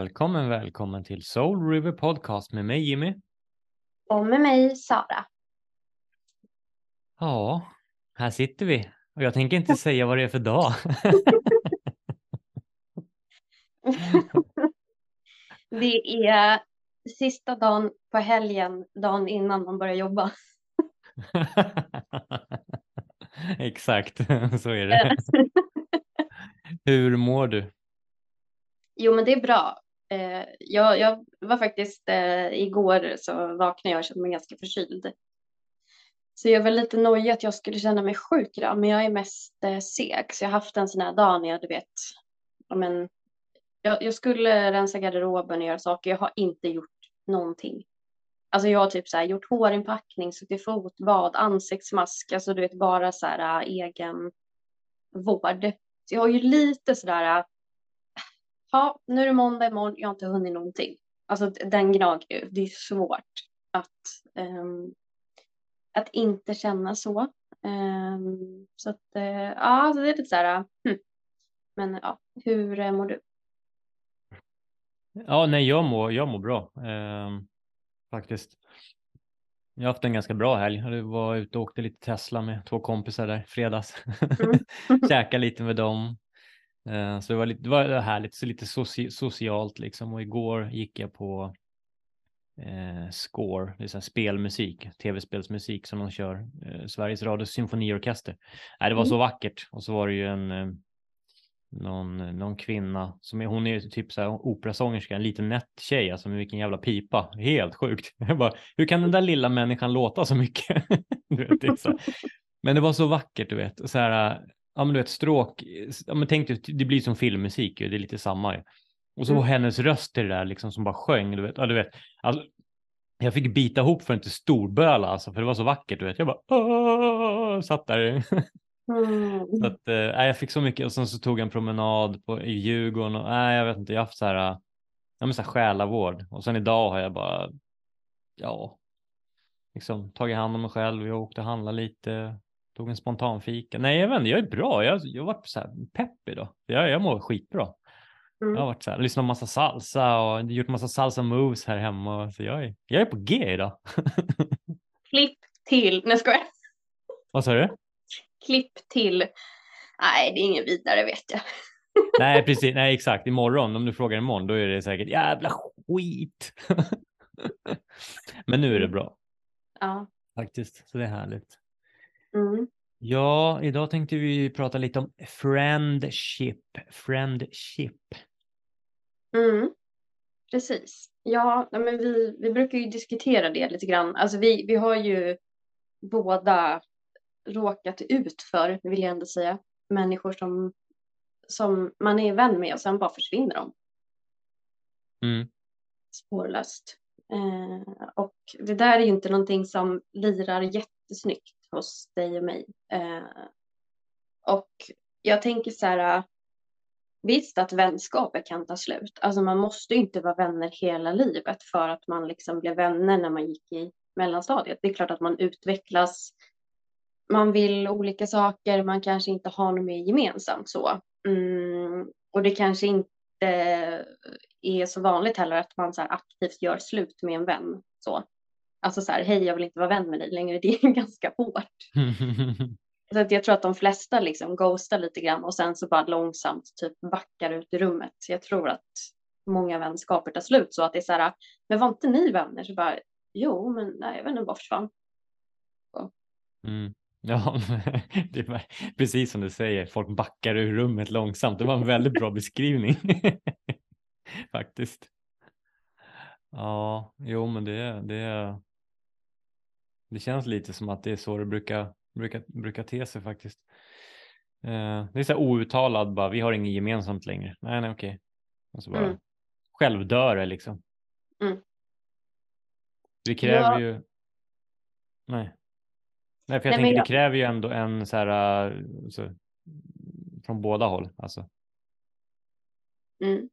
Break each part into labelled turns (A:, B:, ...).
A: Välkommen, välkommen till Soul River Podcast med mig Jimmy.
B: Och med mig Sara.
A: Ja, här sitter vi och jag tänker inte säga vad det är för dag.
B: det är sista dagen på helgen, dagen innan man börjar jobba.
A: Exakt, så är det. Hur mår du?
B: Jo, men det är bra. Eh, jag, jag var faktiskt eh, igår så vaknade jag och kände mig ganska förkyld. Så jag var lite nojig att jag skulle känna mig sjuk idag, men jag är mest eh, seg. Så jag har haft en sån här dag när jag, du vet, men, jag, jag skulle rensa garderoben och göra saker. Jag har inte gjort någonting. Alltså jag har typ så här, gjort hårinpackning, suttit fotbad, ansiktsmask, alltså du vet bara så här eh, egen vård. Så jag har ju lite sådär eh, ja, nu är det måndag imorgon, jag har inte hunnit någonting. Alltså den gnager det är svårt att, um, att inte känna så. Um, så att, uh, ja, så det är lite så här, hm. men ja, hur uh, mår du?
A: Ja, nej, jag mår, jag mår bra um, faktiskt. Jag har haft en ganska bra helg. Jag var ute och åkte lite Tesla med två kompisar där fredags. Mm. Käka lite med dem. Eh, så det var, lite, det var härligt, så lite soci, socialt liksom. Och igår gick jag på eh, Score, det är så spelmusik, tv-spelsmusik som de kör, eh, Sveriges Radios symfoniorkester. Nej, det var så mm. vackert och så var det ju en eh, någon, någon kvinna som är, hon är typ så här operasångerska, en liten nätt tjej, alltså med vilken jävla pipa, helt sjukt. Jag bara, hur kan den där lilla människan låta så mycket? vet, det så Men det var så vackert, du vet, så här, ja men du vet stråk, ja men tänk dig, det blir som filmmusik det är lite samma ju. Och så mm. hennes röst i det där liksom som bara sjöng, du vet, ja du vet, alltså, jag fick bita ihop för att inte storböla alltså, för det var så vackert, du vet, jag bara Åh! satt där. Mm. så att, äh, jag fick så mycket och sen så tog jag en promenad på, i Djurgården och äh, jag vet inte, jag har haft så här, ja men så här själavård och sen idag har jag bara, ja, liksom tagit hand om mig själv, jag åkte och handlade lite, Tog en spontan fika. Nej, jag vet inte, jag är bra. Jag, jag har varit så här pepp idag. Jag, jag mår skitbra. Mm. Jag har varit så här, lyssnat på massa salsa och gjort massa salsa moves här hemma. Så jag är, jag är på G idag.
B: Klipp till. Nej, ska jag.
A: Vad sa du?
B: Klipp till. Nej, det är ingen vidare vet jag.
A: Nej, precis. Nej, exakt. Imorgon, om du frågar imorgon, då är det säkert jävla skit. Men nu är det bra.
B: Ja.
A: Faktiskt, så det är härligt.
B: Mm.
A: Ja, idag tänkte vi prata lite om friendship. Friendship.
B: Mm. Precis. Ja, men vi, vi brukar ju diskutera det lite grann. Alltså vi, vi har ju båda råkat ut för, vill jag ändå säga, människor som, som man är vän med och sen bara försvinner de.
A: Mm.
B: Spårlöst. Eh, och det där är ju inte någonting som lirar jättesnyggt hos dig och mig. Eh, och jag tänker så här, visst att vänskaper kan ta slut. Alltså man måste inte vara vänner hela livet för att man liksom blev vänner när man gick i mellanstadiet. Det är klart att man utvecklas, man vill olika saker, man kanske inte har något mer gemensamt så. Mm, och det kanske inte är så vanligt heller att man så aktivt gör slut med en vän. Så. Alltså så här, hej jag vill inte vara vän med dig längre, det är ganska hårt. så att jag tror att de flesta liksom ghostar lite grann och sen så bara långsamt typ backar ut i rummet. Så jag tror att många vänskaper tar slut så att det är så här, men var inte ni vänner? Så bara, jo, men nej, jag vet inte, bara försvann.
A: Mm. Ja, det var precis som du säger, folk backar ur rummet långsamt. Det var en väldigt bra beskrivning faktiskt. Ja, jo, men det, det, det känns lite som att det är så det brukar, brukar, brukar te sig faktiskt. Eh, det är så här outtalad bara, vi har inget gemensamt längre. Nej, nej, okej. Och så bara mm. självdör det liksom.
B: Mm.
A: Det kräver ja. ju. Nej. Nej, för jag nej, tänker jag... det kräver ju ändå en så här, så, från båda håll alltså.
B: Mm.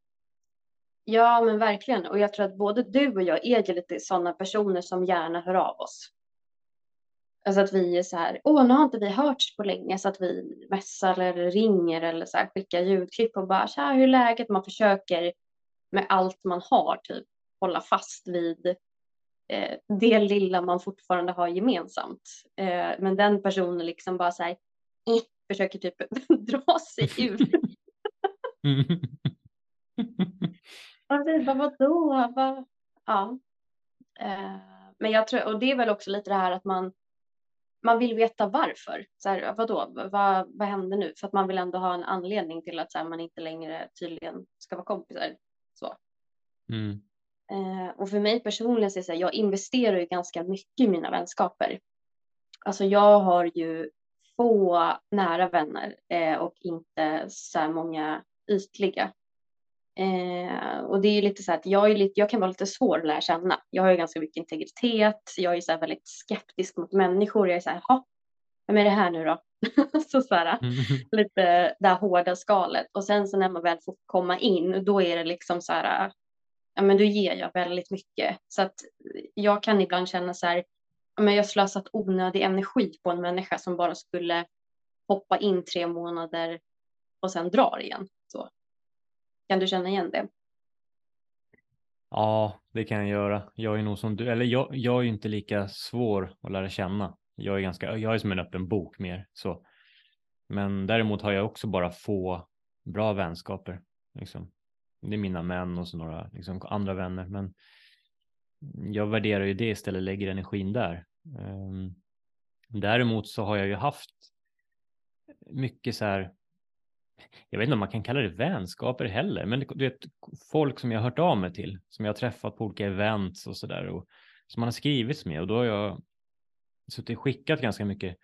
B: Ja, men verkligen. Och jag tror att både du och jag är lite sådana personer som gärna hör av oss. Alltså att vi är så här, åh nu har inte vi hörts på länge så att vi mässar eller ringer eller så här, skickar ljudklipp och bara tja hur är läget? Man försöker med allt man har typ hålla fast vid eh, det lilla man fortfarande har gemensamt. Eh, men den personen liksom bara så här, eh, försöker typ dra sig ur. och vi bara vadå? Vad? Ja. Eh, men jag tror, och det är väl också lite det här att man man vill veta varför. Så här, vadå, vad, vad händer nu? För att man vill ändå ha en anledning till att så här, man inte längre tydligen ska vara kompisar. Så.
A: Mm.
B: Eh, och för mig personligen så är det så här, jag investerar ju ganska mycket i mina vänskaper. Alltså jag har ju få nära vänner eh, och inte så här många ytliga. Eh, och det är ju lite så att jag, är lite, jag kan vara lite svår att lära känna. Jag har ju ganska mycket integritet. Jag är så här väldigt skeptisk mot människor. Jag är så här, ja, vem är det här nu då? så, så här, mm. lite det här hårda skalet. Och sen så när man väl får komma in, då är det liksom så här, ja men då ger jag väldigt mycket. Så att jag kan ibland känna så här, ja men jag har slösat onödig energi på en människa som bara skulle hoppa in tre månader och sen drar igen. Så. Kan du känna igen det?
A: Ja, det kan jag göra. Jag är nog som du, eller jag, jag är inte lika svår att lära känna. Jag är ganska, jag är som en öppen bok mer så. Men däremot har jag också bara få bra vänskaper. Liksom. Det är mina män och så några liksom, andra vänner. Men jag värderar ju det istället, lägger energin där. Um, däremot så har jag ju haft mycket så här jag vet inte om man kan kalla det vänskaper heller, men du vet, folk som jag har hört av mig till, som jag har träffat på olika events och sådär och som man har skrivits med och då har jag suttit och skickat ganska mycket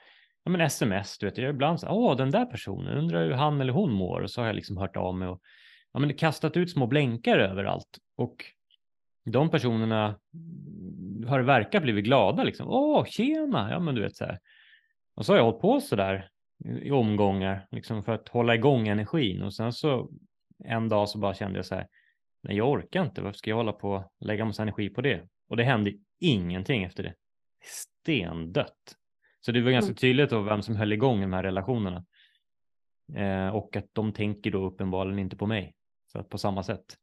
A: ja, men sms, du vet, jag ibland så åh, den där personen, undrar hur han eller hon mår och så har jag liksom hört av mig och ja, men kastat ut små blänkar överallt och de personerna har det verkat blivit glada liksom. Åh, tjena, ja men du vet så här. Och så har jag hållit på så där i omgångar liksom för att hålla igång energin och sen så en dag så bara kände jag så här. Nej, jag orkar inte. Varför ska jag hålla på och lägga massa energi på det? Och det hände ingenting efter det. Stendött. Så det var ganska mm. tydligt då vem som höll igång de här relationerna. Eh, och att de tänker då uppenbarligen inte på mig. Så att på samma sätt.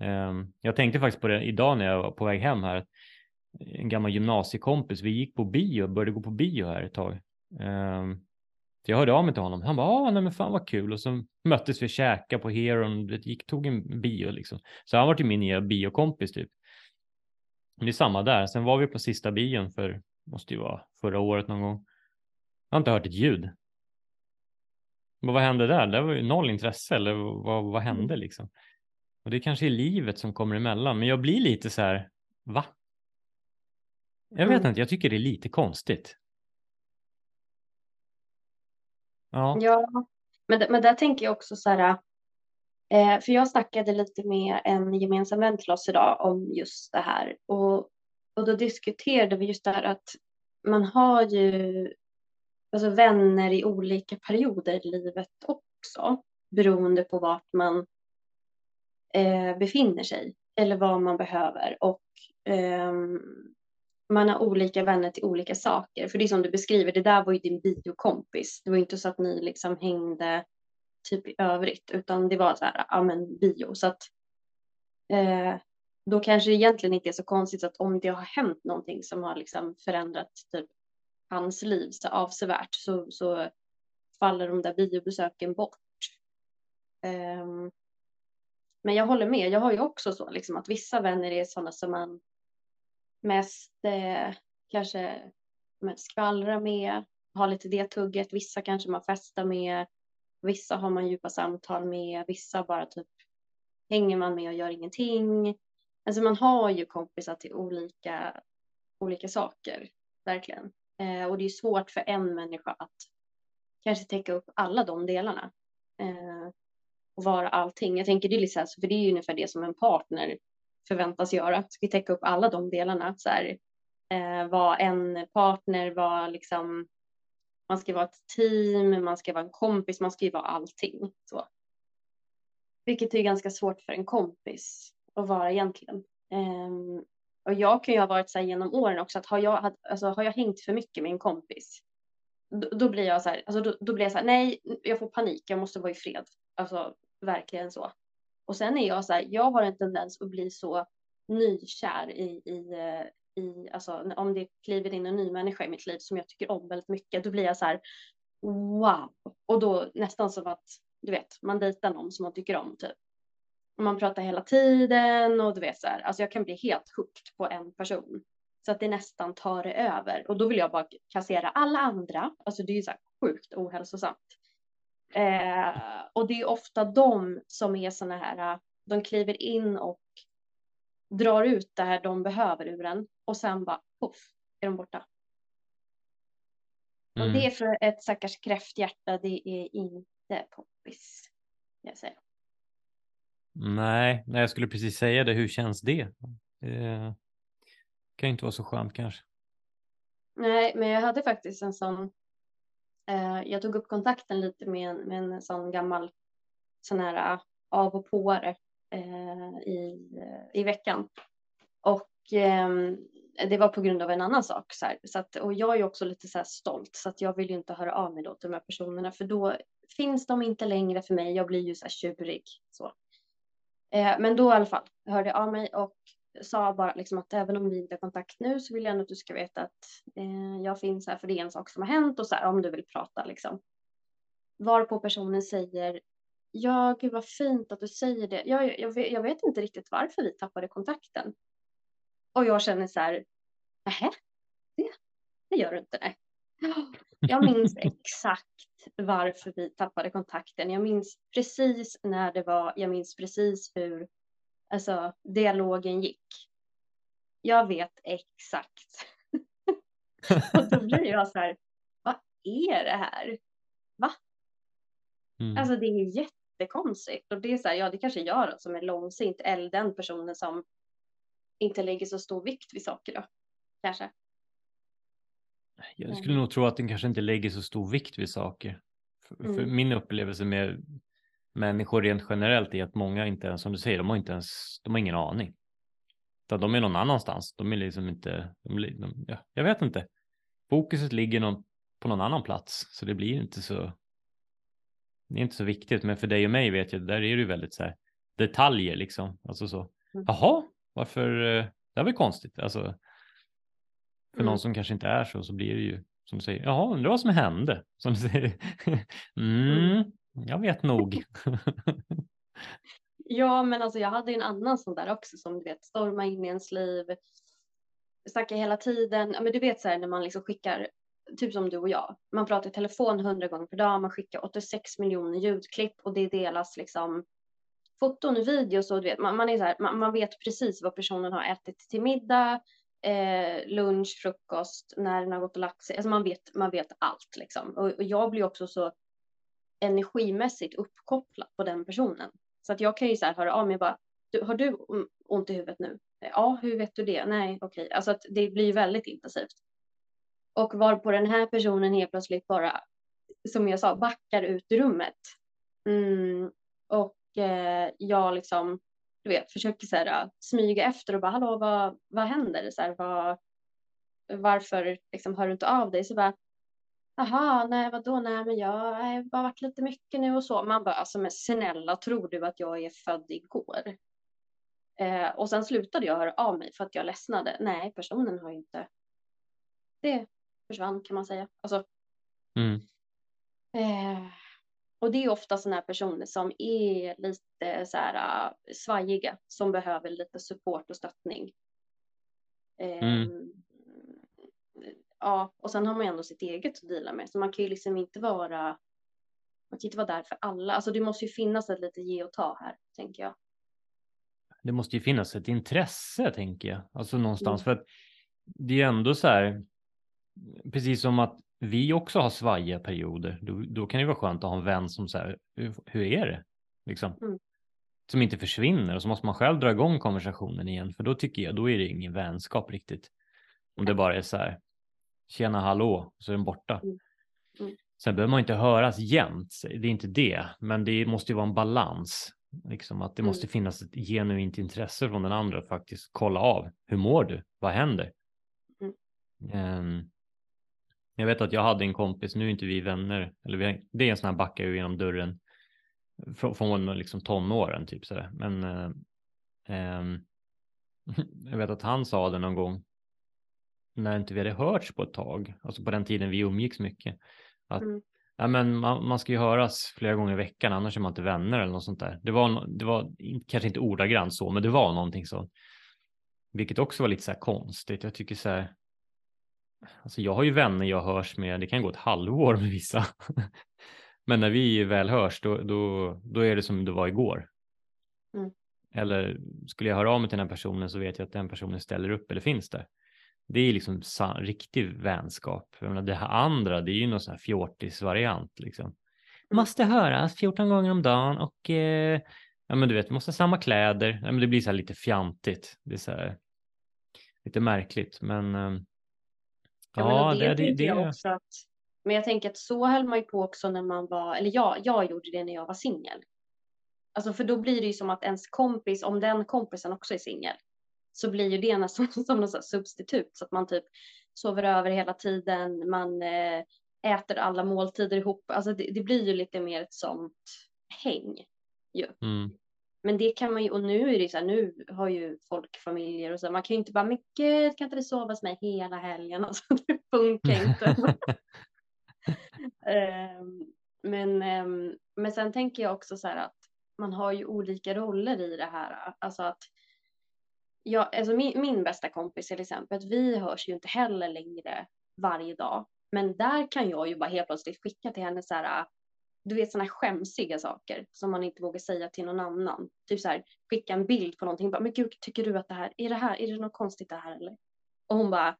A: Eh, jag tänkte faktiskt på det idag när jag var på väg hem här. En gammal gymnasiekompis, vi gick på bio, började gå på bio här ett tag. Eh, så jag hörde av mig till honom. Han bara, ah, nej men fan vad kul. Och så möttes vi käka på Heron, det gick, tog en bio liksom. Så han var till min nya biokompis typ. Det är samma där. Sen var vi på sista bion för, måste ju vara förra året någon gång. Jag har inte hört ett ljud. Men vad hände där? Det var ju noll intresse eller vad, vad hände mm. liksom? Och det kanske är livet som kommer emellan. Men jag blir lite så här, va? Jag vet mm. inte, jag tycker det är lite konstigt.
B: Ja, ja men, men där tänker jag också så här, eh, för jag snackade lite med en gemensam vän till oss idag om just det här. Och, och då diskuterade vi just det här att man har ju alltså vänner i olika perioder i livet också beroende på vart man eh, befinner sig eller vad man behöver. Och eh, man har olika vänner till olika saker. För det är som du beskriver, det där var ju din biokompis. Det var inte så att ni liksom hängde typ i övrigt, utan det var så här, ja men bio. Så att eh, då kanske det egentligen inte är så konstigt att om det har hänt någonting som har liksom förändrat typ hans liv så avsevärt så, så faller de där biobesöken bort. Eh, men jag håller med, jag har ju också så liksom att vissa vänner är sådana som man mest eh, kanske skvallra med, ha lite det tugget. Vissa kanske man festar med, vissa har man djupa samtal med, vissa bara typ hänger man med och gör ingenting. Alltså man har ju kompisar till olika, olika saker, verkligen. Eh, och det är svårt för en människa att kanske täcka upp alla de delarna. Eh, och vara allting. Jag tänker det är lite så här, för det är ju ungefär det som en partner förväntas göra. Ska vi täcka upp alla de delarna? Så här, eh, vara en partner, vara liksom, man ska vara ett team, man ska vara en kompis, man ska ju vara allting. Så. Vilket är ganska svårt för en kompis att vara egentligen. Eh, och jag kan ju ha varit så här genom åren också att har jag, alltså, har jag hängt för mycket med en kompis då, då blir jag så här, alltså, då, då, blir jag så här, nej, jag får panik, jag måste vara i fred. Alltså verkligen så. Och sen är jag så här, jag har en tendens att bli så nykär i, i, eh, i alltså om det kliver in en ny människa i mitt liv som jag tycker om väldigt mycket, då blir jag så här, wow. Och då nästan som att, du vet, man dejtar någon som man tycker om typ. Och man pratar hela tiden och du vet så här, alltså jag kan bli helt hooked på en person. Så att det nästan tar det över och då vill jag bara kassera alla andra. Alltså det är ju så här sjukt ohälsosamt. Eh, och det är ofta de som är såna här, de kliver in och drar ut det här de behöver ur en och sen bara poff är de borta. Mm. Och det är för ett stackars kräfthjärta, det är inte poppis. Jag säger.
A: Nej, nej, jag skulle precis säga det. Hur känns det? Det kan inte vara så skönt kanske.
B: Nej, men jag hade faktiskt en sån. Eh, jag tog upp kontakten lite med en, med en sån gammal sån här eh, av och påare eh, i, i veckan. Och eh, det var på grund av en annan sak. Så, här. så att, och jag är också lite så stolt så att jag vill ju inte höra av mig då till de här personerna för då finns de inte längre för mig. Jag blir ju så här tjurig. Så. Eh, men då i alla fall hörde jag av mig och sa bara liksom att även om vi inte har kontakt nu så vill jag ändå att du ska veta att eh, jag finns här för det är en sak som har hänt och så här om du vill prata liksom. Varpå personen säger ja, gud vad fint att du säger det. Jag, jag, vet, jag vet inte riktigt varför vi tappade kontakten. Och jag känner så här, nähä, det, det gör du inte. Nej. Jag minns exakt varför vi tappade kontakten. Jag minns precis när det var. Jag minns precis hur alltså, dialogen gick. Jag vet exakt. och då blir jag så här, vad är det här? Va? Mm. Alltså det är jättekonstigt. Och det är så här, ja det kanske jag som är långsint eller den personen som inte lägger så stor vikt vid saker då. Kanske.
A: Jag skulle nog tro att den kanske inte lägger så stor vikt vid saker. För, mm. för min upplevelse med människor rent generellt är att många inte ens, som du säger, de har inte ens, de har ingen aning. Utan de är någon annanstans. De är liksom inte, de, de, ja, jag vet inte. Fokuset ligger någon, på någon annan plats, så det blir inte så. Det är inte så viktigt, men för dig och mig vet jag, där är det ju väldigt så här detaljer liksom. Alltså så, mm. jaha, varför, eh, det är väl konstigt. Alltså, för mm. någon som kanske inte är så, så blir det ju som du säger, jaha, undrar vad som hände. Som du säger, mm, mm, jag vet nog.
B: ja, men alltså jag hade en annan sån där också som du vet storma in i ens liv. Snacka hela tiden. Ja, men du vet så här när man liksom skickar, typ som du och jag. Man pratar i telefon hundra gånger per dag. Man skickar 86 miljoner ljudklipp och det delas liksom foton, videos och du vet, man, man är så här, man, man, vet precis vad personen har ätit till middag, eh, lunch, frukost, när den har gått och lagt sig. Alltså man vet, man vet allt liksom. Och, och jag blir också så energimässigt uppkopplad på den personen. Så att jag kan ju så här höra av mig bara, du, har du ont i huvudet nu? Ja, hur vet du det? Nej, okej. Okay. Alltså att det blir väldigt intensivt. Och var på den här personen helt plötsligt bara, som jag sa, backar ut ur rummet. Mm, och eh, jag liksom, du vet, försöker så här, smyga efter och bara, hallå, vad, vad händer? Så här, vad, varför liksom, hör du inte av dig? Så bara, Jaha, nej vadå, nej men jag har bara varit lite mycket nu och så. Man bara, alltså men snälla, tror du att jag är född igår? Eh, och sen slutade jag höra av mig för att jag ledsnade. Nej, personen har ju inte. Det försvann kan man säga. Alltså. Mm. Eh, och det är ofta sådana här personer som är lite så här svajiga som behöver lite support och stöttning. Eh, mm ja, och sen har man ju ändå sitt eget att dela med. Så man kan ju liksom inte vara, man kan inte vara där för alla. Alltså det måste ju finnas ett lite ge och ta här, tänker jag.
A: Det måste ju finnas ett intresse, tänker jag. Alltså någonstans, mm. för att det är ju ändå så här, precis som att vi också har svajiga perioder, då, då kan det vara skönt att ha en vän som säger hur, hur är det? Liksom. Mm. Som inte försvinner och så måste man själv dra igång konversationen igen, för då tycker jag, då är det ingen vänskap riktigt. Om det bara är så här, tjena hallå, så är den borta. Mm. Mm. Sen behöver man inte höras jämt, det är inte det, men det måste ju vara en balans. Liksom att det mm. måste finnas ett genuint intresse från den andra att faktiskt kolla av. Hur mår du? Vad händer? Um, jag vet att jag hade en kompis, nu är inte vi vänner, eller vi, det är en sån här backa genom dörren. från, från liksom tonåren typ sådär. Men eh, jag vet att han sa det någon gång när inte vi hade hörts på ett tag, alltså på den tiden vi umgicks mycket, att mm. ja, men man, man, ska ju höras flera gånger i veckan, annars är man inte vänner eller något sånt där. Det var, det var kanske inte ordagrant så, men det var någonting så. Vilket också var lite så här konstigt. Jag tycker så här, alltså jag har ju vänner jag hörs med, det kan gå ett halvår med vissa. men när vi väl hörs, då, då, då är det som det var igår. Mm. Eller skulle jag höra av mig till den här personen så vet jag att den personen ställer upp eller finns där. Det är liksom riktig vänskap. Jag menar, det här andra, det är ju någon sån här fjortis-variant liksom. Mm. Måste höras 14 gånger om dagen och eh, ja, men du vet, måste ha samma kläder. Ja, men det blir så här lite fjantigt. Det är så här, lite märkligt, men. Eh,
B: ja, men det, det, det, jag också att, men jag tänker att så höll man ju på också när man var, eller jag, jag gjorde det när jag var singel. Alltså för då blir det ju som att ens kompis, om den kompisen också är singel, så blir ju det nästan som något substitut så att man typ sover över hela tiden, man eh, äter alla måltider ihop. Alltså det, det, blir ju lite mer ett sånt häng ju. Mm. Men det kan man ju, och nu är det så här, nu har ju folk familjer och så, man kan ju inte bara, men gud, kan inte du sova hos mig hela helgen? Alltså det funkar inte. um, men, um, men sen tänker jag också så här att man har ju olika roller i det här, alltså att jag, alltså min, min bästa kompis till exempel, vi hörs ju inte heller längre varje dag. Men där kan jag ju bara helt plötsligt skicka till henne så här, äh, du vet sådana skämsiga saker som man inte vågar säga till någon annan. Typ så här, skicka en bild på någonting, bara, men gud, tycker du att det här, är det här, är det något konstigt det här eller? Och hon bara,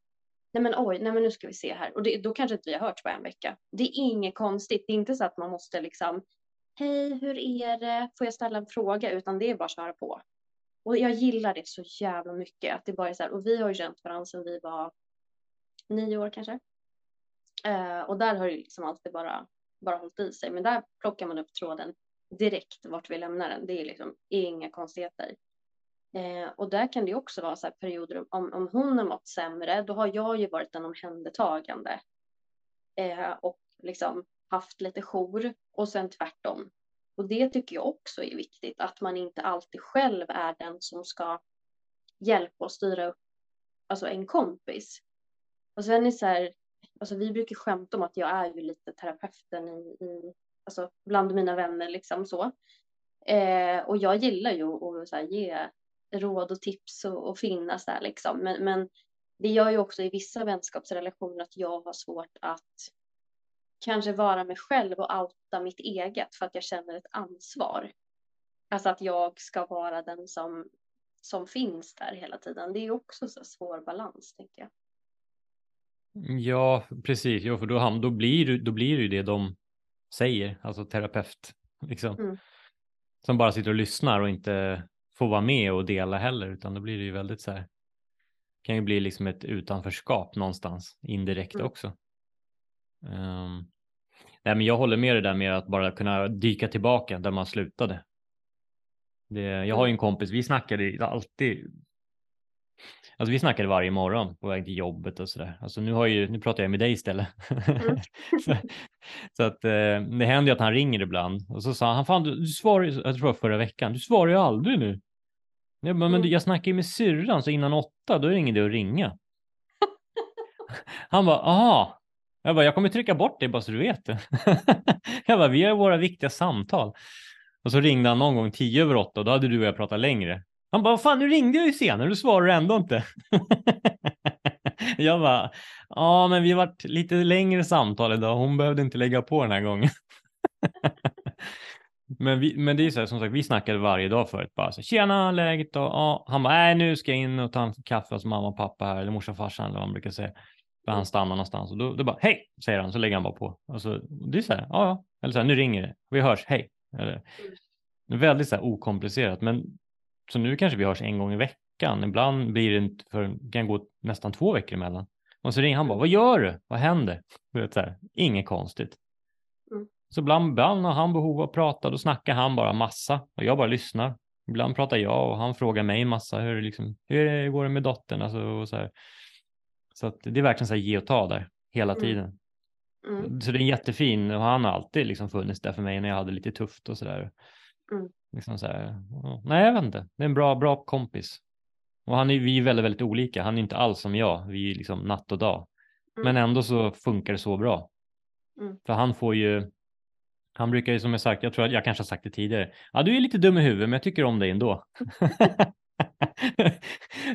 B: nej men oj, nej men nu ska vi se här. Och det, då kanske inte vi har hört på en vecka. Det är inget konstigt, det är inte så att man måste liksom, hej, hur är det, får jag ställa en fråga, utan det är bara att köra på. Och jag gillar det så jävla mycket. Att det bara är så här, och vi har ju känt varandra sedan vi var nio år kanske. Eh, och där har liksom det liksom alltid bara, bara hållit i sig. Men där plockar man upp tråden direkt vart vi lämnar den. Det är liksom inga konstigheter. Eh, och där kan det också vara så här perioder om, om hon har mått sämre, då har jag ju varit en omhändertagande. Eh, och liksom haft lite jour och sen tvärtom. Och det tycker jag också är viktigt, att man inte alltid själv är den som ska hjälpa och styra upp alltså en kompis. Och sen är så här, alltså vi brukar skämta om att jag är ju lite terapeuten i, i alltså bland mina vänner liksom så. Eh, och jag gillar ju att så här, ge råd och tips och, och finnas där liksom. Men, men det gör ju också i vissa vänskapsrelationer att jag har svårt att kanske vara mig själv och outa mitt eget för att jag känner ett ansvar. Alltså att jag ska vara den som, som finns där hela tiden. Det är också så svår balans, tänker jag.
A: Ja, precis. Jo, för då, då, blir, då blir det ju det de säger, alltså terapeut. Liksom. Mm. Som bara sitter och lyssnar och inte får vara med och dela heller, utan då blir det ju väldigt så här. kan ju bli liksom ett utanförskap någonstans indirekt mm. också. Um, nej, men jag håller med det där med att bara kunna dyka tillbaka där man slutade. Det, jag har ju en kompis, vi snackade alltid. Alltså vi snackade varje morgon på väg till jobbet och sådär. Alltså nu, har ju, nu pratar jag med dig istället. Mm. så, så, att eh, det händer ju att han ringer ibland och så sa han, fan du, du svarar ju, jag tror förra veckan, du svarar ju aldrig nu. Jag bara, men mm. jag snackar ju med syrran så innan åtta, då är det ingen idé att ringa. han bara, aha, jag bara, jag kommer trycka bort dig bara så du vet det. jag bara, vi har våra viktiga samtal. Och så ringde han någon gång tio över åtta och då hade du och jag pratat längre. Han bara, fan nu ringde jag ju senare, du svarar ändå inte. jag bara, ja men vi har varit lite längre samtal idag, hon behövde inte lägga på den här gången. men, vi, men det är så här, som sagt, vi snackade varje dag förut bara så tjena läget då? Ja, han bara, nej nu ska jag in och ta en kaffe hos mamma och pappa här, eller morsan och farsan eller vad man brukar säga. För han stannar någonstans och då, då bara hej, säger han, så lägger han bara på. Alltså, det är så här, ja, ja, eller så här, nu ringer det, vi hörs, hej. Eller, väldigt så här okomplicerat, men så nu kanske vi hörs en gång i veckan. Ibland blir det inte för, kan gå nästan två veckor emellan. Och så ringer han bara, vad gör du? Vad händer? Vet, så här, inget konstigt. Mm. Så ibland, ibland har han behov av att prata, då snackar han bara massa och jag bara lyssnar. Ibland pratar jag och han frågar mig massa, hur, liksom, hur går det med dottern? Alltså, och så här. Så att det är verkligen så här ge och ta där hela mm. tiden. Mm. Så det är jättefin och han har alltid liksom funnits där för mig när jag hade lite tufft och sådär. Mm. Liksom så nej, jag vet inte. Det är en bra, bra kompis. Och han är, vi är väldigt, väldigt olika. Han är inte alls som jag. Vi är liksom natt och dag. Mm. Men ändå så funkar det så bra. Mm. För han får ju, han brukar ju som jag sagt, jag tror att jag kanske har sagt det tidigare. Ja, du är lite dum i huvudet, men jag tycker om dig ändå.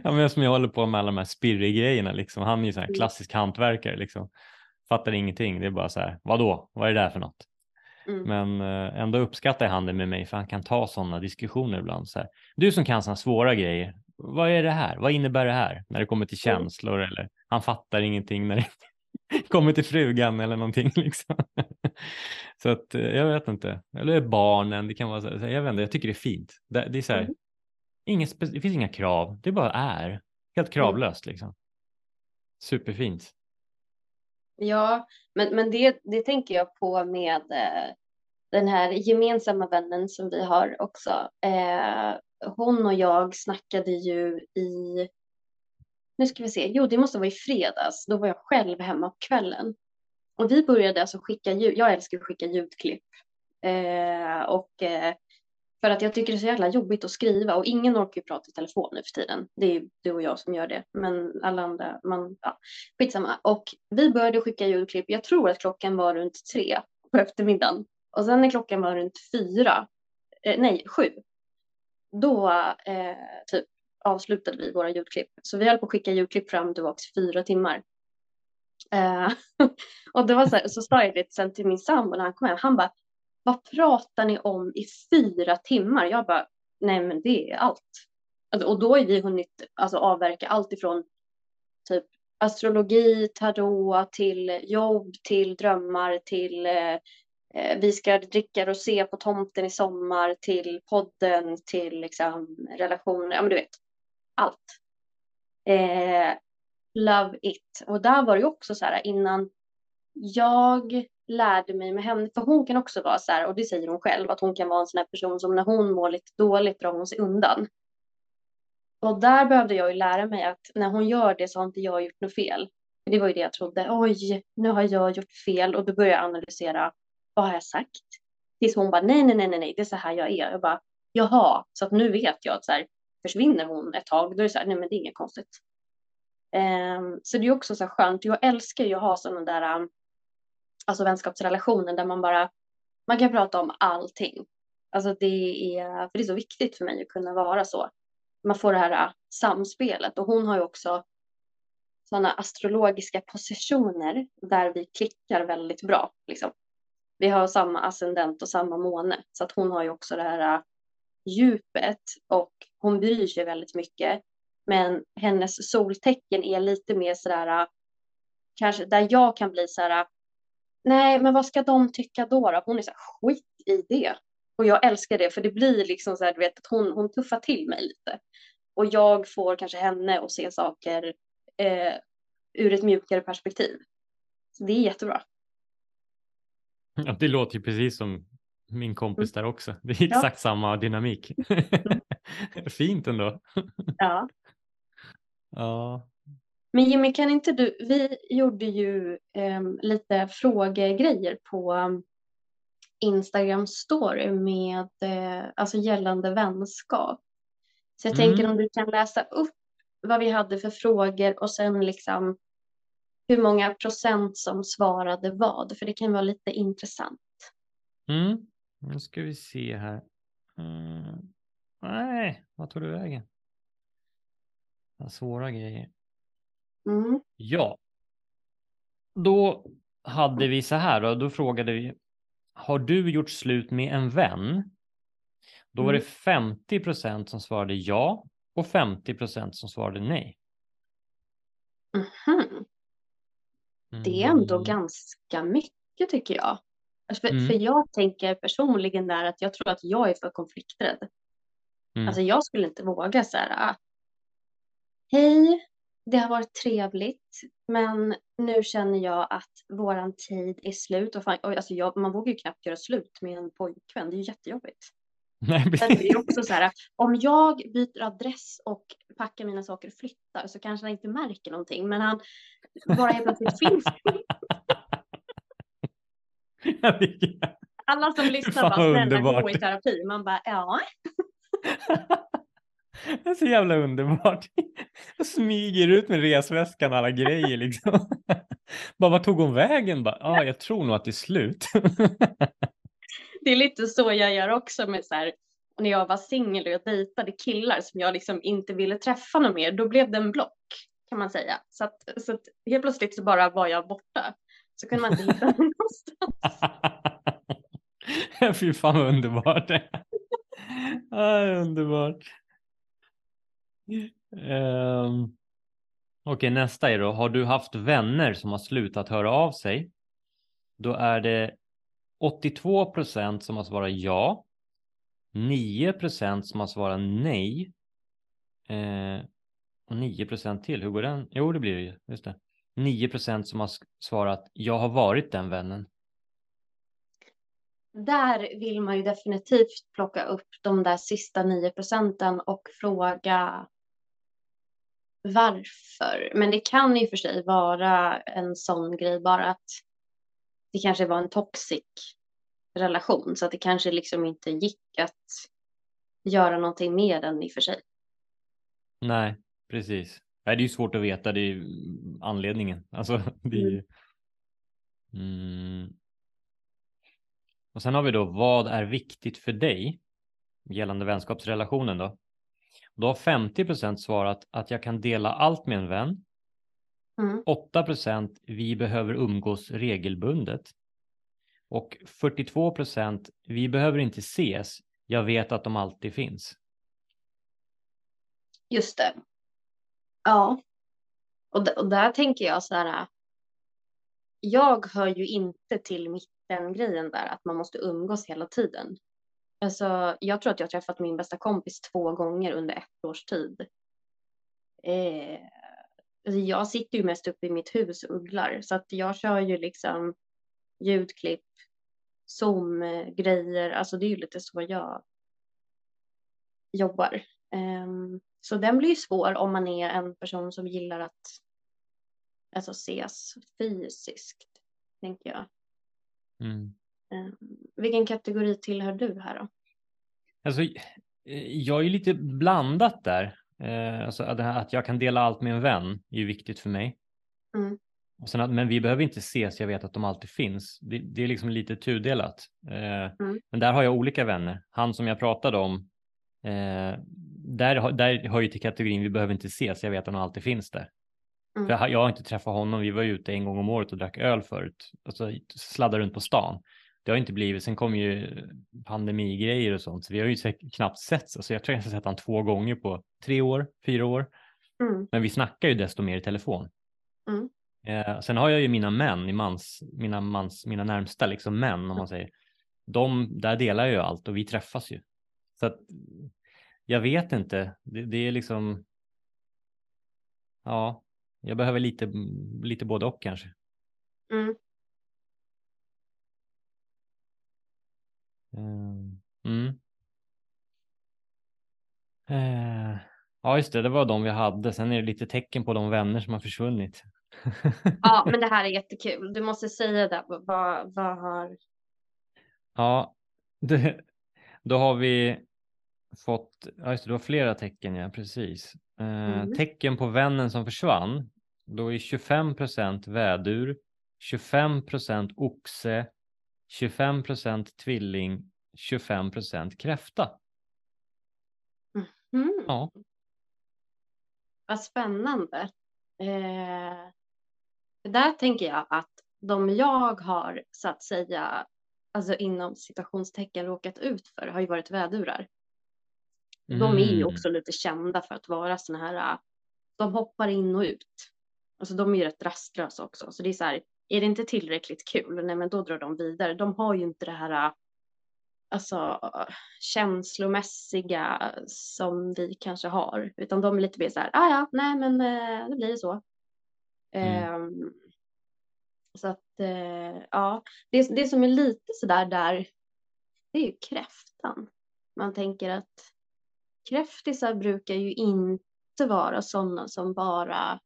A: ja, men som jag håller på med alla de här spirrig-grejerna liksom. Han är ju så här mm. klassisk hantverkare liksom. Fattar ingenting. Det är bara så här, vadå? Vad är det där för något? Mm. Men eh, ändå uppskattar han det med mig för han kan ta sådana diskussioner ibland. Så här, du som kan sådana svåra grejer, vad är det här? Vad innebär det här? När det kommer till mm. känslor mm. eller han fattar ingenting när det kommer till frugan eller någonting. Liksom. så att eh, jag vet inte. Eller barnen, det kan vara så här, jag vet inte, jag tycker det är fint. Det, det är så här, mm. Inget, det finns inga krav, det bara är. Helt mm. kravlöst liksom. Superfint.
B: Ja, men, men det, det tänker jag på med eh, den här gemensamma vännen som vi har också. Eh, hon och jag snackade ju i, nu ska vi se, jo det måste vara i fredags, då var jag själv hemma på kvällen. Och vi började alltså skicka ljud, jag älskar att skicka ljudklipp. Eh, och eh, för att jag tycker det är så jävla jobbigt att skriva och ingen orkar ju prata i telefon nu för tiden. Det är du och jag som gör det, men alla andra, man, ja, skitsamma. Och vi började skicka ljudklipp, jag tror att klockan var runt tre på eftermiddagen. Och sen när klockan var runt fyra, eh, nej sju, då eh, typ avslutade vi våra ljudklipp. Så vi höll på att skicka ljudklipp fram och tillbaka fyra timmar. Eh, och det var så, här, så sa jag det sen till min sambo när han kom hem. Han bara, vad pratar ni om i fyra timmar? Jag bara, nej men det är allt. Alltså, och då har vi hunnit alltså, avverka allt ifrån typ astrologi, tarot till jobb, till drömmar, till eh, eh, vi ska dricka rosé på tomten i sommar, till podden, till liksom, relationer, ja men du vet, allt. Eh, love it. Och där var det ju också så här innan jag lärde mig med henne, för hon kan också vara så här, och det säger hon själv, att hon kan vara en sån här person som när hon mår lite dåligt drar hon sig undan. Och där behövde jag ju lära mig att när hon gör det så har inte jag gjort något fel. Det var ju det jag trodde. Oj, nu har jag gjort fel. Och då började jag analysera. Vad har jag sagt? Tills hon bara, nej, nej, nej, nej, det är så här jag är. Jag bara, jaha, så att nu vet jag att så här, försvinner hon ett tag, då är det så här, nej, men det är inget konstigt. Um, så det är också så här skönt. Jag älskar ju att ha sådana där um, alltså vänskapsrelationer där man bara, man kan prata om allting. Alltså det är, för det är så viktigt för mig att kunna vara så. Man får det här äh, samspelet och hon har ju också sådana astrologiska positioner där vi klickar väldigt bra. Liksom. Vi har samma ascendent och samma måne så att hon har ju också det här äh, djupet och hon bryr sig väldigt mycket. Men hennes soltecken är lite mer sådär, äh, kanske där jag kan bli sådär nej, men vad ska de tycka då? då? Hon är så här, skit i det. Och jag älskar det, för det blir liksom så här, du vet, att hon, hon tuffar till mig lite. Och jag får kanske henne att se saker eh, ur ett mjukare perspektiv. Så det är jättebra.
A: Ja, det låter ju precis som min kompis mm. där också. Det är exakt ja. samma dynamik. Fint ändå.
B: Ja.
A: Ja,
B: men Jimmy, kan inte du, vi gjorde ju eh, lite frågegrejer på um, Instagram story med, eh, alltså gällande vänskap. Så jag mm. tänker om du kan läsa upp vad vi hade för frågor och sen liksom hur många procent som svarade vad, för det kan vara lite intressant.
A: Mm. Nu ska vi se här. Mm. Nej, vad tog du vägen? Svåra grejer.
B: Mm.
A: Ja. Då hade vi så här och då frågade vi. Har du gjort slut med en vän? Då var det 50 mm. procent som svarade ja och 50 procent som svarade nej.
B: Mm. Det är ändå mm. ganska mycket tycker jag. Alltså, för, mm. för, jag tänker personligen där att jag tror att jag är för konflikträdd. Mm. Alltså jag skulle inte våga så här. Ah, Hej, det har varit trevligt, men nu känner jag att våran tid är slut. Och fan, alltså jag, man vågar ju knappt göra slut med en pojkvän. Det är ju jättejobbigt. Nej, det är också så här, om jag byter adress och packar mina saker och flyttar så kanske han inte märker någonting, men han bara helt plötsligt finns. Alla som lyssnar bara, snälla gå i terapi. Man bara, ja.
A: Det är så jävla underbart. Jag smyger ut med resväskan och alla grejer liksom. Bara, vad tog hon vägen? Bara, ah, jag tror nog att det är slut.
B: Det är lite så jag gör också med så här, när jag var singel och jag dejtade killar som jag liksom inte ville träffa någon mer, då blev det en block kan man säga. Så att, så att helt plötsligt så bara var jag borta. Så kunde man inte hitta någonstans.
A: Fy fan vad underbart. ah, underbart. Um, Okej, okay, nästa är då. Har du haft vänner som har slutat höra av sig? Då är det 82 procent som har svarat ja. 9 procent som har svarat nej. Eh, och 9 procent till. Hur går den? Jo, det blir det ju. Just det. 9 procent som har svarat jag har varit den vännen.
B: Där vill man ju definitivt plocka upp de där sista 9 procenten och fråga varför. Men det kan ju för sig vara en sån grej bara att det kanske var en toxic relation så att det kanske liksom inte gick att göra någonting med den i och för sig.
A: Nej, precis. Nej, det är ju svårt att veta, det är anledningen. Alltså, det är ju... mm. Och sen har vi då, vad är viktigt för dig gällande vänskapsrelationen då? Då har 50 procent svarat att jag kan dela allt med en vän. Mm. 8 procent, vi behöver umgås regelbundet. Och 42 procent, vi behöver inte ses, jag vet att de alltid finns.
B: Just det. Ja. Och, och där tänker jag så här. Jag hör ju inte till mitten-grejen där, att man måste umgås hela tiden. Alltså, jag tror att jag har träffat min bästa kompis två gånger under ett års tid. Eh, alltså, jag sitter ju mest uppe i mitt hus och ugglar, så att jag kör ju liksom ljudklipp, Zoom-grejer, alltså det är ju lite så jag jobbar. Eh, så den blir ju svår om man är en person som gillar att alltså, ses fysiskt, tänker jag. Mm. Um, vilken kategori tillhör du här då?
A: Alltså, jag är lite blandat där. Uh, alltså, att jag kan dela allt med en vän är ju viktigt för mig. Mm. Och sen att, men vi behöver inte ses, jag vet att de alltid finns. Det, det är liksom lite tudelat. Eh, mm. Men där har jag olika vänner. Han som jag pratade om, eh, där, där hör ju till kategorin vi behöver inte ses, jag vet att de alltid finns där. Mm. För jag, jag har inte träffat honom, vi var ute en gång om året och drack öl förut, alltså sladdade runt på stan. Det har inte blivit, sen kom ju pandemigrejer och sånt, så vi har ju knappt setts. Alltså jag tror jag har sett honom två gånger på tre år, fyra år. Mm. Men vi snackar ju desto mer i telefon. Mm. Eh, sen har jag ju mina män, i mans, mina, mans, mina närmsta liksom män om man säger. De, där delar jag ju allt och vi träffas ju. Så att, jag vet inte, det, det är liksom. Ja, jag behöver lite, lite både och kanske. Mm. Mm. Eh, ja, just det, det var de vi hade. Sen är det lite tecken på de vänner som har försvunnit.
B: Ja, men det här är jättekul. Du måste säga det. Vad, vad har...
A: Ja, det, då har vi fått, ja just det, du har flera tecken, ja precis. Eh, mm. Tecken på vännen som försvann. Då är 25 procent vädur, 25 procent oxe, 25 procent tvilling, 25 procent kräfta.
B: Mm. Ja. Vad spännande. Eh, där tänker jag att de jag har så att säga, alltså inom citationstecken råkat ut för har ju varit vädurar. Mm. De är ju mm. också lite kända för att vara såna här, de hoppar in och ut. Alltså de är ju rätt rastlösa också, så det är så här, är det inte tillräckligt kul, nej men då drar de vidare. De har ju inte det här alltså, känslomässiga som vi kanske har, utan de är lite mer så här, ah, ja, nej men eh, det blir så. Mm. Um, så att uh, ja, det, det som är lite sådär där, det är ju kräftan. Man tänker att kräftisar brukar ju inte vara sådana som bara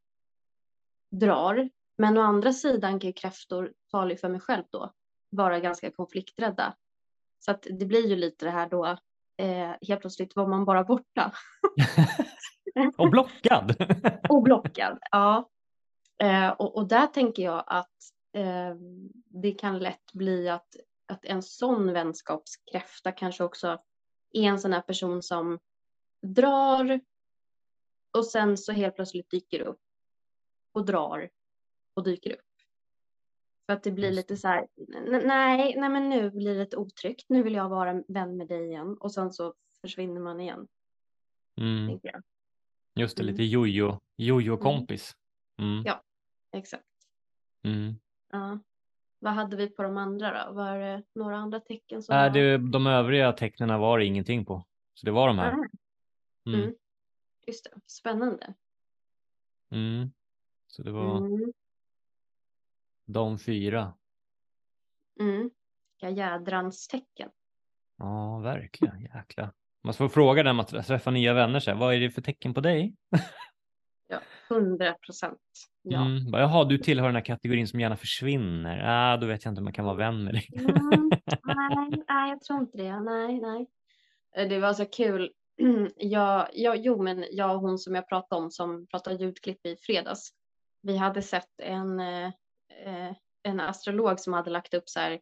B: drar. Men å andra sidan kan kräftor, talar för mig själv då, vara ganska konflikträdda. Så att det blir ju lite det här då, eh, helt plötsligt var man bara borta.
A: och blockad.
B: och blockad, ja. Eh, och, och, där tänker jag att eh, det kan lätt bli att, att en sån vänskapskräfta kanske också är en sån här person som drar och sen så helt plötsligt dyker upp och drar och dyker upp. För att det blir lite så här, nej, nej men nu blir det lite otryggt, nu vill jag vara vän med dig igen och sen så försvinner man igen.
A: Mm. Just det, mm. lite jojo, jojo-kompis.
B: Mm. Ja, exakt.
A: Mm.
B: Ja. Vad hade vi på de andra då? Var det några andra tecken? Som
A: Nej,
B: var...
A: det, de övriga tecknen var det ingenting på. Så det var de här.
B: Mm. mm. Just det, spännande.
A: Mm. Så det var mm. De fyra.
B: Mm. Jädrans tecken.
A: Ja, verkligen. Jäkla. Man får fråga den att träffa nya vänner. Så här, vad är det för tecken på dig?
B: ja, hundra procent. Ja.
A: Mm, jaha, du tillhör den här kategorin som gärna försvinner. Ah, då vet jag inte om man kan vara vän med dig.
B: mm, nej, nej, jag tror inte det. Nej, nej. Eh, det var så kul. Jag, jag, jo, men jag och hon som jag pratade om som pratade ljudklipp i fredags. Vi hade sett en, eh en astrolog som hade lagt upp så här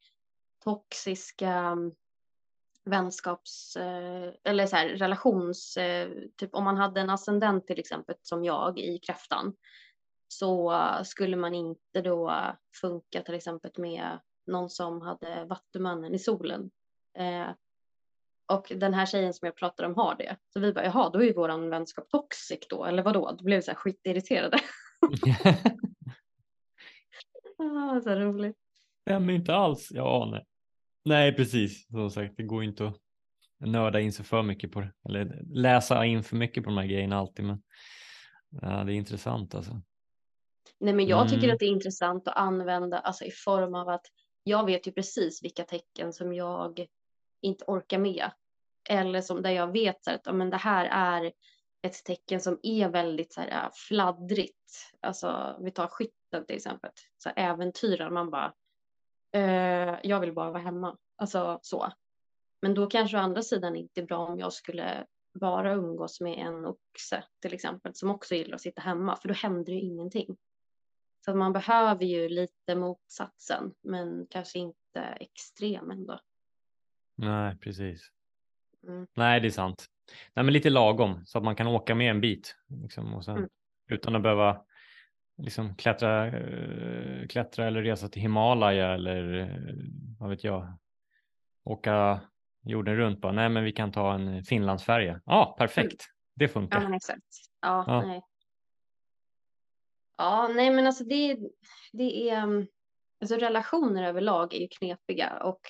B: toxiska mm, vänskaps eh, eller så här, relations, eh, typ om man hade en ascendent till exempel som jag i kräftan så skulle man inte då funka till exempel med någon som hade vattumannen i solen. Eh, och den här tjejen som jag pratar om har det. Så vi bara, jaha, då är ju våran vänskap toxic då, eller vadå? Då blev vi så här skitirriterade. ah, så roligt.
A: Men inte alls. Ja, nej. Nej, precis. Som sagt, det går inte att nörda in sig för mycket på det. Eller läsa in för mycket på de här grejerna alltid. Men ja, det är intressant alltså.
B: Nej, men jag tycker mm. att det är intressant att använda alltså i form av att jag vet ju precis vilka tecken som jag inte orkar med. Eller som där jag vet att ja, men det här är ett tecken som är väldigt så här, fladdrigt. Alltså vi tar skytten till exempel. Så äventyrar man bara. Eh, jag vill bara vara hemma. Alltså så. Men då kanske å andra sidan inte är bra om jag skulle bara umgås med en oxe till exempel som också gillar att sitta hemma för då händer ju ingenting. Så man behöver ju lite motsatsen men kanske inte extrem ändå.
A: Nej, precis. Mm. Nej, det är sant. Nej, men lite lagom så att man kan åka med en bit liksom, och sen, mm. utan att behöva liksom, klättra, äh, klättra eller resa till Himalaya eller äh, vad vet jag. Åka jorden runt bara. Nej, men vi kan ta en Finlandsfärja. Ja, perfekt. Mm. Det funkar.
B: Ja, exakt. Ja, ja. Nej. Ja, nej, men alltså det, det är mm, Alltså relationer överlag är ju knepiga och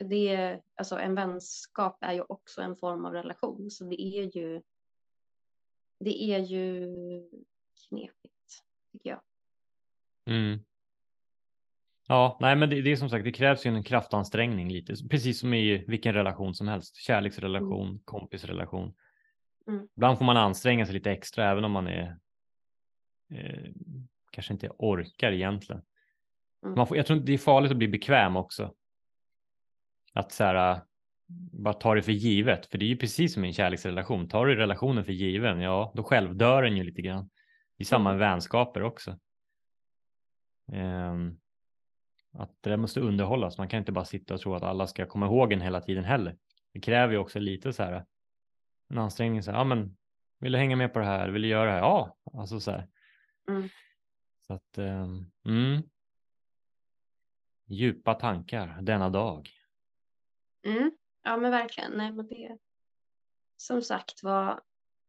B: det är, alltså en vänskap är ju också en form av relation. Så det är ju, det är ju knepigt tycker jag.
A: Mm. Ja, nej, men det, det, är som sagt, det krävs ju en kraftansträngning lite, precis som i vilken relation som helst. Kärleksrelation, mm. kompisrelation. Mm. Ibland får man anstränga sig lite extra, även om man är eh, kanske inte orkar egentligen. Mm. Man får, jag tror det är farligt att bli bekväm också. Att så här, bara ta det för givet, för det är ju precis som i en kärleksrelation. Tar du relationen för given, ja, då själv dör den ju lite grann. I samma mm. vänskaper också. Um, att det där måste underhållas. Man kan inte bara sitta och tro att alla ska komma ihåg en hela tiden heller. Det kräver ju också lite så här en ansträngning. Så här, ja, men vill du hänga med på det här? Vill du göra det här? Ja, alltså så här.
B: Mm.
A: Så att, um, mm. Djupa tankar denna dag.
B: Mm. Ja men verkligen. Nej, men det som sagt var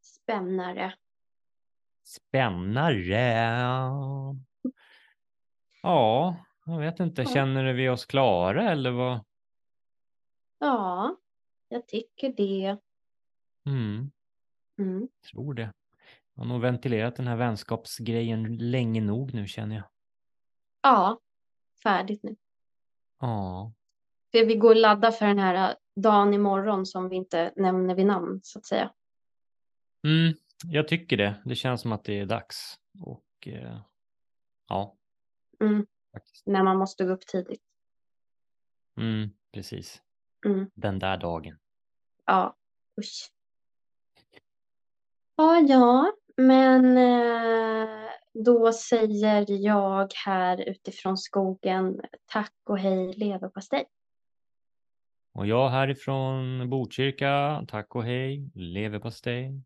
B: spännare.
A: Spännare. Ja, jag vet inte. Känner vi oss klara eller vad?
B: Ja, jag tycker det.
A: Mm.
B: Mm.
A: Tror det. Jag har nog ventilerat den här vänskapsgrejen länge nog nu känner jag.
B: Ja, färdigt nu.
A: Ja.
B: För vi går och laddar för den här äh, dagen imorgon som vi inte nämner vid namn så att säga.
A: Mm, jag tycker det. Det känns som att det är dags. Och eh, ja.
B: Mm. När man måste gå upp tidigt.
A: Mm, precis.
B: Mm.
A: Den där dagen.
B: Ja, usch. Ja, ja, men eh, då säger jag här utifrån skogen tack och hej leverpastej.
A: Och jag härifrån Botkyrka, tack och hej, leverpastej.